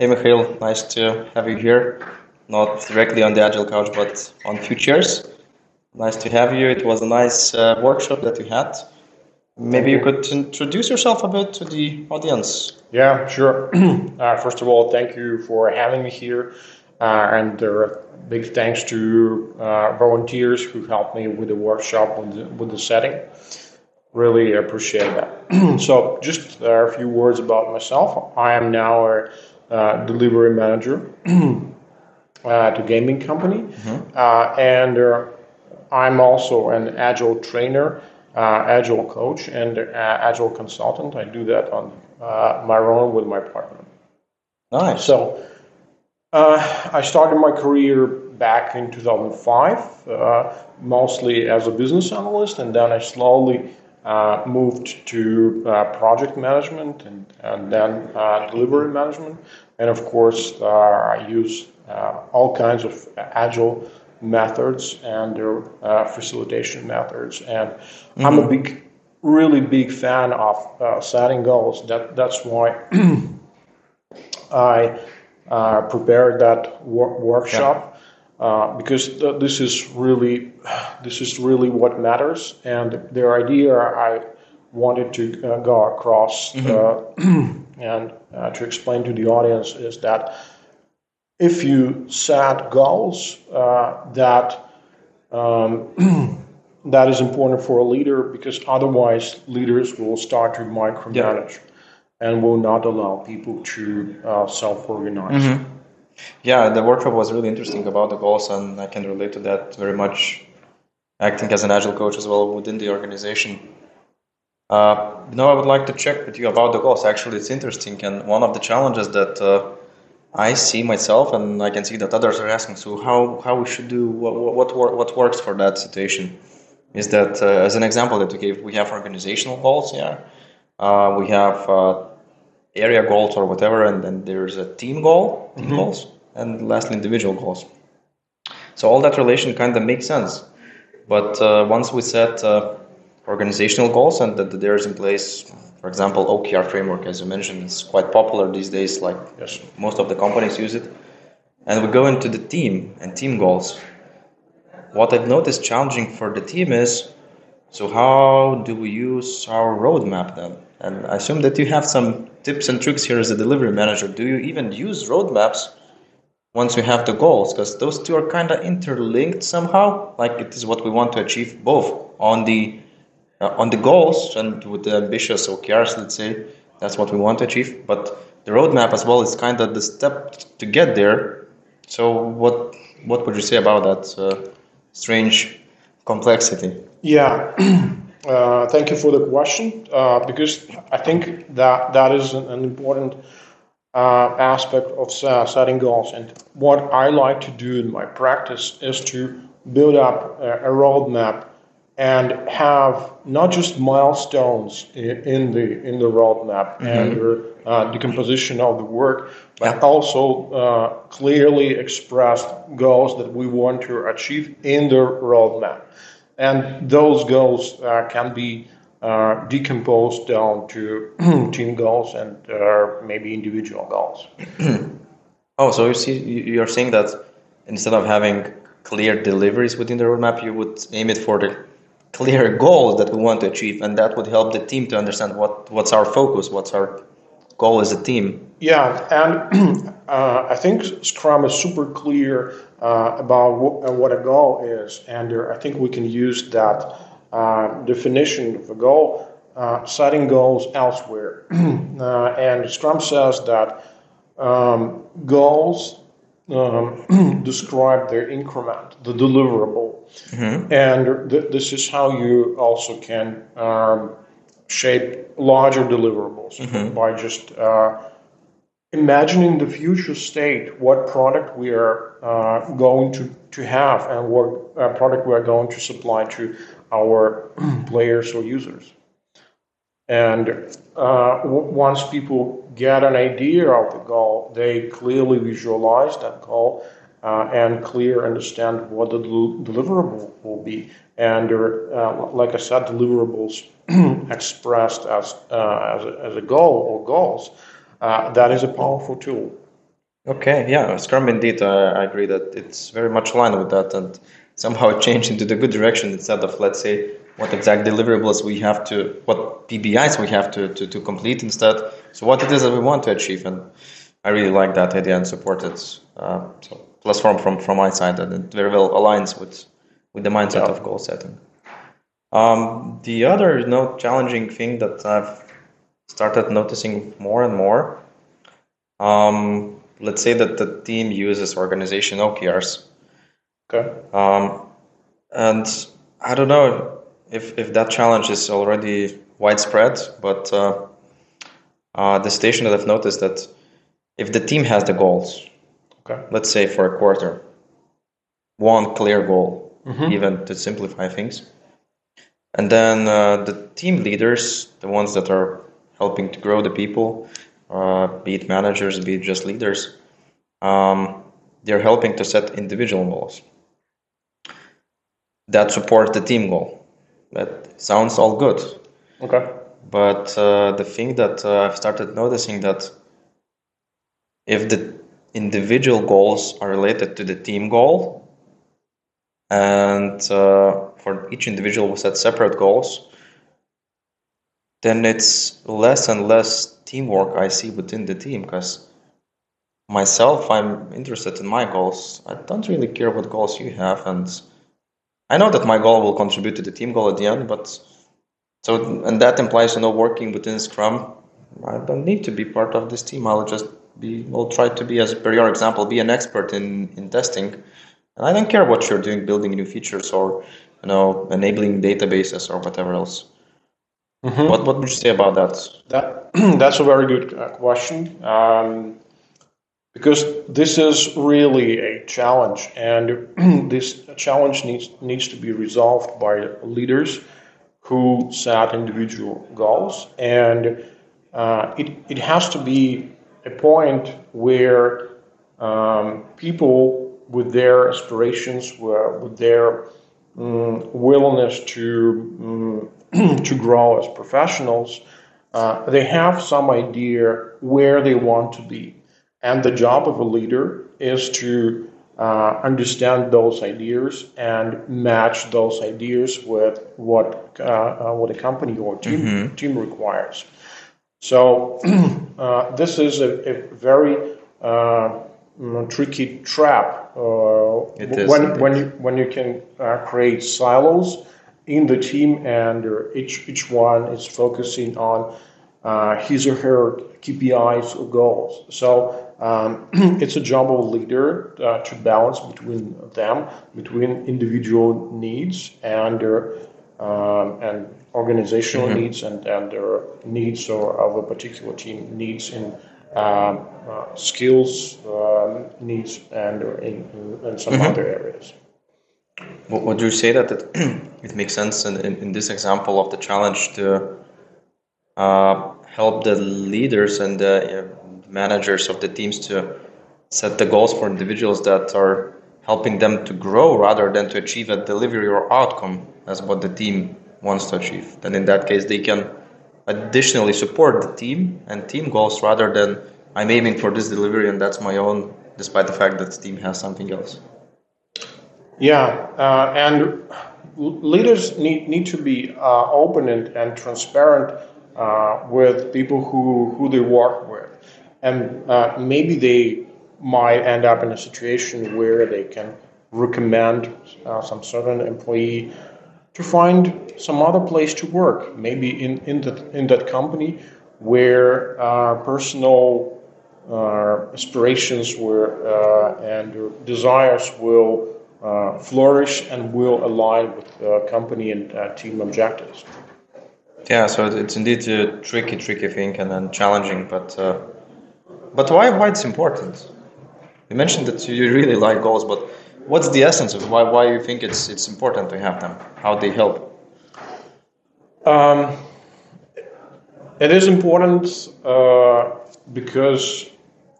Hey, Mikhail, nice to have you here. Not directly on the Agile Couch, but on Futures. Nice to have you. It was a nice uh, workshop that you had. Maybe you could introduce yourself a bit to the audience. Yeah, sure. uh, first of all, thank you for having me here. Uh, and uh, big thanks to uh, volunteers who helped me with the workshop with the, with the setting. Really appreciate that. so, just a few words about myself. I am now a uh, delivery manager uh, to gaming company, mm-hmm. uh, and I'm also an agile trainer, agile coach, and agile consultant. I do that on my own with my partner. Nice. So I started my career back in 2005, uh, mostly as a business analyst, and then I slowly uh, moved to uh, project management and, and then uh, delivery management. And of course, uh, I use uh, all kinds of agile methods and their facilitation methods. And mm-hmm. I'm a mm-hmm. big, really big fan of setting goals. That, that's why I prepared that wor- workshop. Yeah uh, because th- this is really this is really what matters. And the idea I wanted to uh, go across mm-hmm. Uh, and uh, to explain to the audience is that if you set goals that um, that is important for a leader because otherwise leaders will start to micromanage yeah. and will not allow people to uh, self-organize. Mm-hmm. Yeah, the workshop was really interesting about the goals, and I can relate to that very much. Acting as an agile coach as well within the organization. Uh, now, I would like to check with you about the goals. Actually, it's interesting, and one of the challenges that uh, I see myself, and I can see that others are asking. So, how how we should do what what, what works for that situation? Is that uh, as an example that we gave? We have organizational goals, yeah. Uh, we have uh, area goals or whatever, and then there's a team goal, mm-hmm. goals, and lastly individual goals. So all that relation kind of makes sense. But uh, once we set uh, organizational goals and that there's in place, for example, OKR framework, as you mentioned, is quite popular these days. Like yes, most of the companies use it, and we go into the team and team goals. What I've noticed challenging for the team is, so how do we use our roadmap then? And I assume that you have some tips and tricks here as a delivery manager. Do you even use roadmaps once we have the goals? Because those two are kind of interlinked somehow. Like it is what we want to achieve both on the uh, on the goals and with the ambitious OKRs, let's say that's what we want to achieve. But the roadmap as well is kind of the step to get there. So what what would you say about that uh, strange complexity? Yeah. Uh, thank you for the question uh, because I think that that is an, an important uh, aspect of setting goals. And what I like to do in my practice is to build up a, a roadmap and have not just milestones in, in the in the roadmap mm-hmm. and the uh, decomposition of the work, but yeah. also uh, clearly expressed goals that we want to achieve in the roadmap and those goals uh, can be uh, decomposed down to team goals and uh, maybe individual goals. oh, so you see, you're saying that instead of having clear deliveries within the roadmap, you would aim it for the clear goals that we want to achieve, and that would help the team to understand what what's our focus, what's our goal as a team. Yeah, and uh, I think Scrum is super clear uh, about uh, what a goal is, and I think we can use that uh, definition of a goal, uh, setting goals elsewhere. Uh, and Scrum says that um, goals um, describe their increment, the deliverable, mm-hmm. and th- this is how you also can um, shape larger deliverables mm-hmm. by just imagining the future state, what product we are uh, going to, to have and what uh, product we are going to supply to our players or users. And uh, once people get an idea of the goal, they clearly visualize that goal uh, and clear understand what the del- deliverable will be. And uh, like I said, deliverables expressed as, uh, as, a, as a goal or goals uh, that is a powerful tool. Okay, yeah, Scrum indeed. I agree that it's very much aligned with that, and somehow change into the good direction instead of let's say what exact deliverables we have to, what PBIs we have to, to, to complete instead. So what it is that we want to achieve, and I really like that idea and support it. Uh, so plus from from from my side, and it very well aligns with with the mindset yeah. of goal setting. Um, the other you know, challenging thing that I've started noticing more and more, um, let's say that the team uses organization OKRs. Okay. Um, and I don't know if, if that challenge is already widespread, but uh, uh, the station that I've noticed that if the team has the goals, okay. let's say for a quarter, one clear goal, mm-hmm. even to simplify things, and then uh, the team leaders, the ones that are helping to grow the people, uh, be it managers, be it just leaders, um, they're helping to set individual goals that support the team goal. That sounds all good. Okay. But uh, the thing that uh, I've started noticing that if the individual goals are related to the team goal, and uh, for each individual we set separate goals, then it's less and less teamwork I see within the team because myself, I'm interested in my goals. I don't really care what goals you have, and I know that my goal will contribute to the team goal at the end. But so, and that implies, you know, working within Scrum. I don't need to be part of this team. I'll just be. I'll try to be, as per your example, be an expert in in testing, and I don't care what you're doing, building new features or you know, enabling databases or whatever else. Mm-hmm. What what would you say about that? That that's a very good uh, question. Um, because this is really a challenge, and this challenge needs needs to be resolved by leaders who set individual goals, and uh, it it has to be a point where um, people with their aspirations, with their um, willingness to um, to grow as professionals, uh, they have some idea where they want to be and the job of a leader is to uh, understand those ideas and match those ideas with what uh, uh, what a company or team mm-hmm. team requires. So uh, this is a, a very uh, mm, tricky trap uh, when when you when you can create silos in the team and each each one is focusing on his or her KPIs or goals. So um, it's a job of a leader uh, to balance between them, between individual needs and their um, and organizational mm-hmm. needs and, and their needs or of a particular team needs in um, uh, skills um, needs and in, in some mm-hmm. other areas. Would you say that it, it makes sense in, in, in, this example of the challenge to uh, help the leaders and the managers of the teams to set the goals for individuals that are helping them to grow rather than to achieve a delivery or outcome as what the team wants to achieve. Then in that case, they can additionally support the team and team goals rather than I'm aiming for this delivery and that's my own, despite the fact that the team has something else. Yeah, uh, and leaders need, need to be uh, open and, and transparent uh, with people who, who they work with and uh, maybe they might end up in a situation where they can recommend uh, some certain employee to find some other place to work, maybe in, in, the, in that company where uh, personal uh, aspirations were, uh, and desires will uh, flourish and will align with the company and team objectives. Yeah, so it's indeed a tricky, tricky thing and then challenging, but but why why it's important? You mentioned that you really like goals, but what's the essence of why why you think it's it's important to have them? How they help? Um, it is important uh, because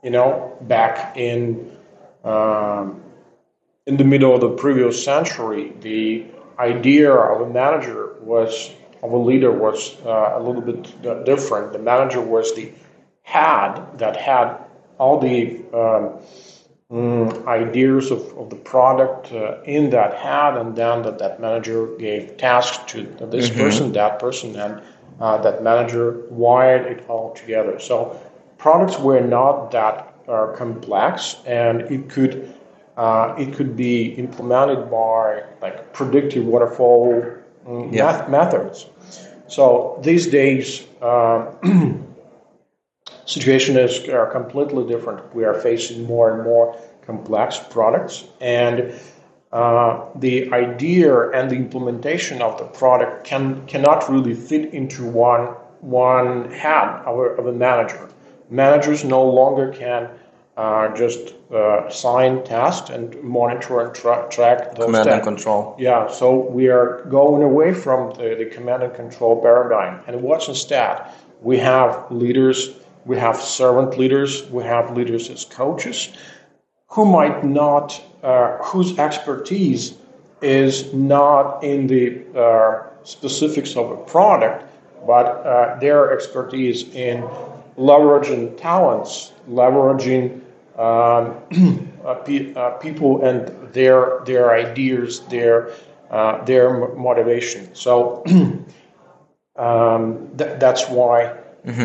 you know back in um, in the middle of the previous century, the idea of a manager was of a leader was uh, a little bit different. The manager was the had that had all the um, mm, ideas of, of the product uh, in that hat, and then that, that manager gave tasks to this Mm-hmm. person, that person, and uh, that manager wired it all together. So products were not that uh, complex, and it could uh, it could be implemented by like predictive waterfall mm, Yeah. math- methods. So these days. Situation is are completely different. We are facing more and more complex products, and uh, the idea and the implementation of the product can cannot really fit into one one hat of a, of a manager. Managers no longer can uh, just uh, assign tasks and monitor and tra- track those Command and control. Yeah, so we are going away from the, the command and control paradigm. And what's instead? We have leaders, we have servant leaders, we have leaders as coaches who might not, uh, whose expertise is not in the uh, specifics of a product, but uh, their expertise in leveraging talents, leveraging um, uh, pe- uh, people and their their ideas, their uh, their mo- motivation. So um, th- that's why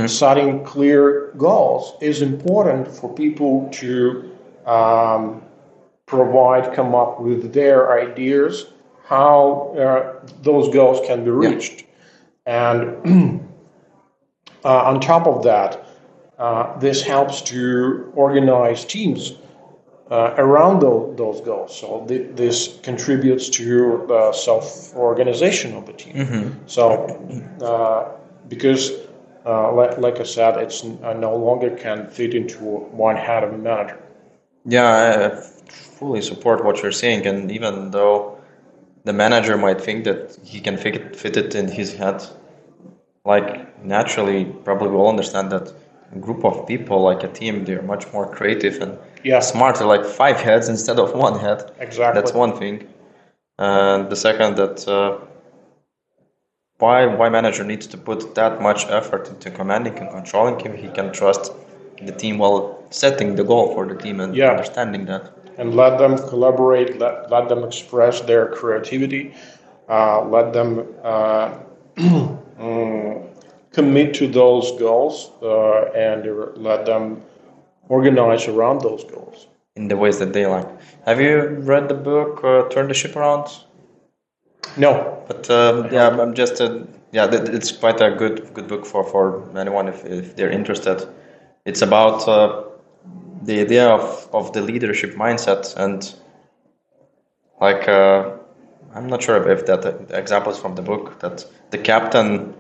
setting clear goals is important for people to um, provide, come up with their ideas how uh, those goals can be reached, and uh, on top of that, uh, this helps to organize teams uh, around those, those goals. So th- this contributes to the self-organization of the team. So uh, because, uh, like, like I said, it's n- uh, no longer can fit into one head of a manager. Yeah, I I fully support what you're saying, and even though the manager might think that he can fit it, fit it in his head, like naturally, probably will understand that a group of people, like a team, they're much more creative and Yeah. smarter, like five heads instead of one head. Exactly. That's one thing. And the second, that uh, why why manager needs to put that much effort into commanding and controlling him, he can trust the team while setting the goal for the team and Yeah. understanding that. and let them collaborate, let, let them express their creativity, uh, let them uh, mm, commit to those goals, uh, and let them organize around those goals. in the ways that they like. Have you read the book uh, Turn the Ship Around? No, But um, yeah, I'm- just a, yeah, it's quite a good good book for for anyone if if they're interested. It's about uh, the idea of of the leadership mindset and like uh, I'm not sure if that example is from the book that the captain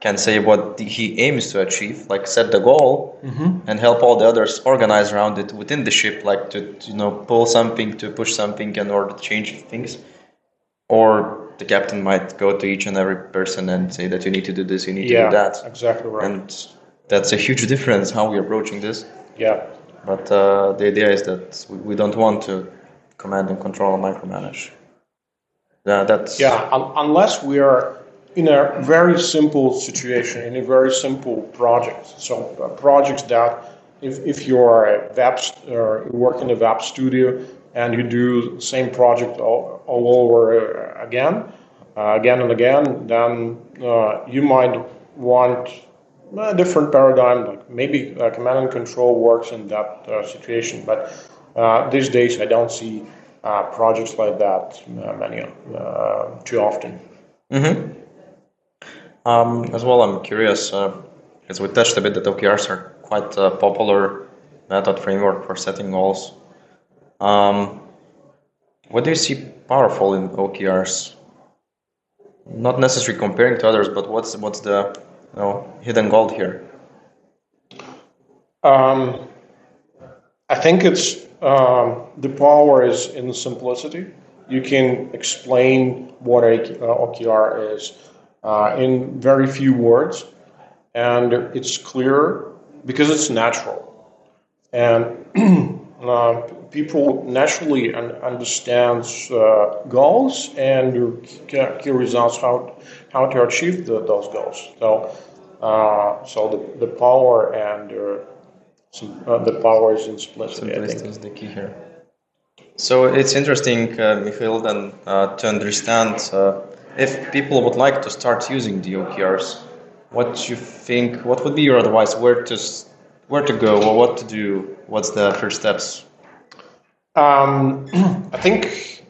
can say what he aims to achieve, like set the goal and help all the others organize around it within the ship, like to, to, you know pull something, to push something, in order to change things. Or the captain might go to each and every person and say that you need to do this, you need to do that, exactly right. and that's a huge difference how we're approaching this. yeah, But uh, the idea is that we, we don't want to command and control and micromanage. Yeah, that's yeah. Un- unless we are in a very simple situation, in a very simple project. So uh, projects that, if, if you are a web, st- or you work in a web studio and you do the same project all, all over uh, again, uh, again and again, then uh, you might want a different paradigm. Like maybe uh, command and control works in that uh, situation, but uh, these days I don't see projects like that many too often. Um, as well, I'm curious, as we touched a bit that OKRs are quite a popular method framework for setting goals. Um, what do you see powerful in OKRs? Not necessarily comparing to others, but what's what's the you know, hidden gold here? Um, I think it's um, the power is in simplicity. You can explain what a uh, OKR is uh, in very few words, and it's clear because it's natural, and uh, people naturally un- uh, goals and key results how how to achieve the, those goals. So, uh, so the, the power and uh, uh, the power is in simplicity. Simplicity is the key here. So it's interesting, uh, Mikhail, then to understand if people would like to start using the OKRs, what you think, what would be your advice? Where to, where to go, or what to do? What's the first steps? Um, I think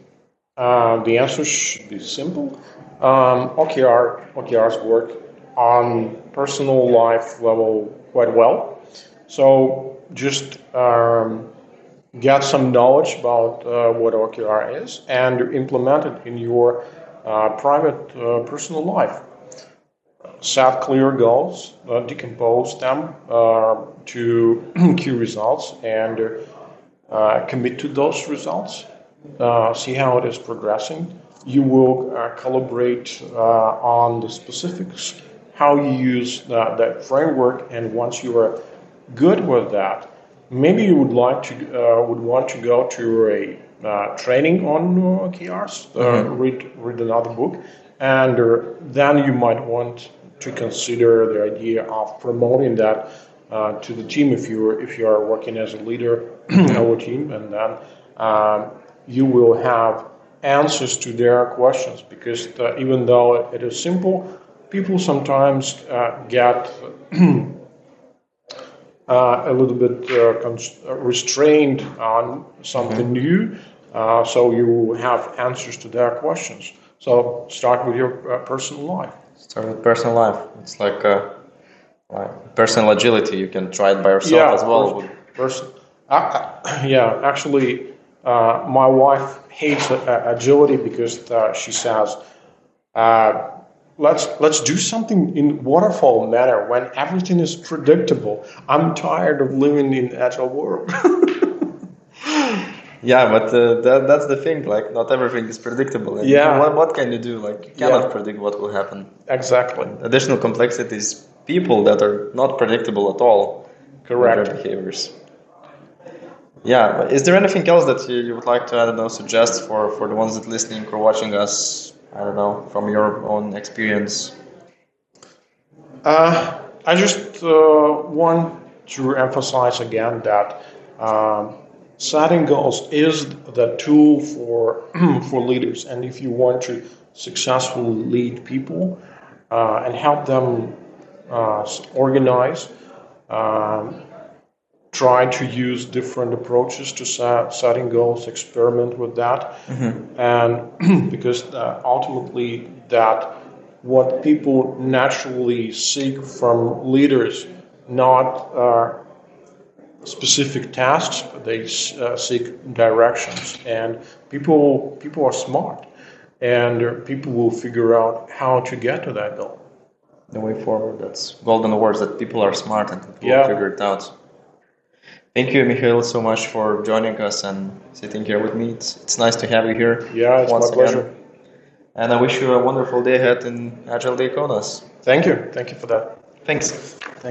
uh, the answer should be simple. Um, OKR OKRs work on personal life level quite well. So just um, get some knowledge about uh, what OKR is and implement it in your uh, private uh, personal life. Set clear goals, uh, decompose them uh, to key results, and uh, commit to those results. Uh, see how it is progressing. You will uh, calibrate uh, on the specifics, how you use that, that framework, and once you are good with that, maybe you would like to uh, would want to go to a uh, training on uh, OKRs, uh, read read another book, and uh, then you might want to consider the idea of promoting that uh, to the team if you if you are working as a leader in our team, and then um, you will have answers to their questions because uh, even though it is simple, people sometimes uh, get uh, a little bit uh, cons- uh, restrained on something new, uh, so you will have answers to their questions. So start with your uh, personal life. Start with personal life. It's like, uh, like personal agility. You can try it by yourself yeah, as well. pers- Person, I, I- yeah, actually, uh, my wife hates uh, agility because uh, she says, uh, "Let's let's do something in waterfall manner when everything is predictable." I'm tired of living in agile world. Yeah, but uh, that, that's the thing. Like, not everything is predictable. And Yeah. What, what can you do? Like, you cannot Yeah. predict what will happen. exactly. Additional complexity is people that are not predictable at all. Correct. Their behaviors. Yeah. But is there anything else that you, you would like to, I don't know, suggest for, for the ones that listening or watching us? I don't know, from your own experience. Uh, I just uh, want to emphasize again that um, setting goals is the tool for for leaders, and if you want to successfully lead people uh, and help them uh, organize, um, try to use different approaches to set, setting goals, experiment with that, and because uh, ultimately that what people naturally seek from leaders, not uh, specific tasks, but they uh, seek directions. And people people are smart, and people will figure out how to get to that goal. The way forward. That's golden words that people are smart and will Yeah. figure it out. Thank you, Mikhail, so much for joining us and sitting here with me. It's, it's nice to have you here. Yeah, it's once my pleasure. again. And I wish you a wonderful day ahead in Agile Day Kaunas. Thank you. Thank you for that. Thanks.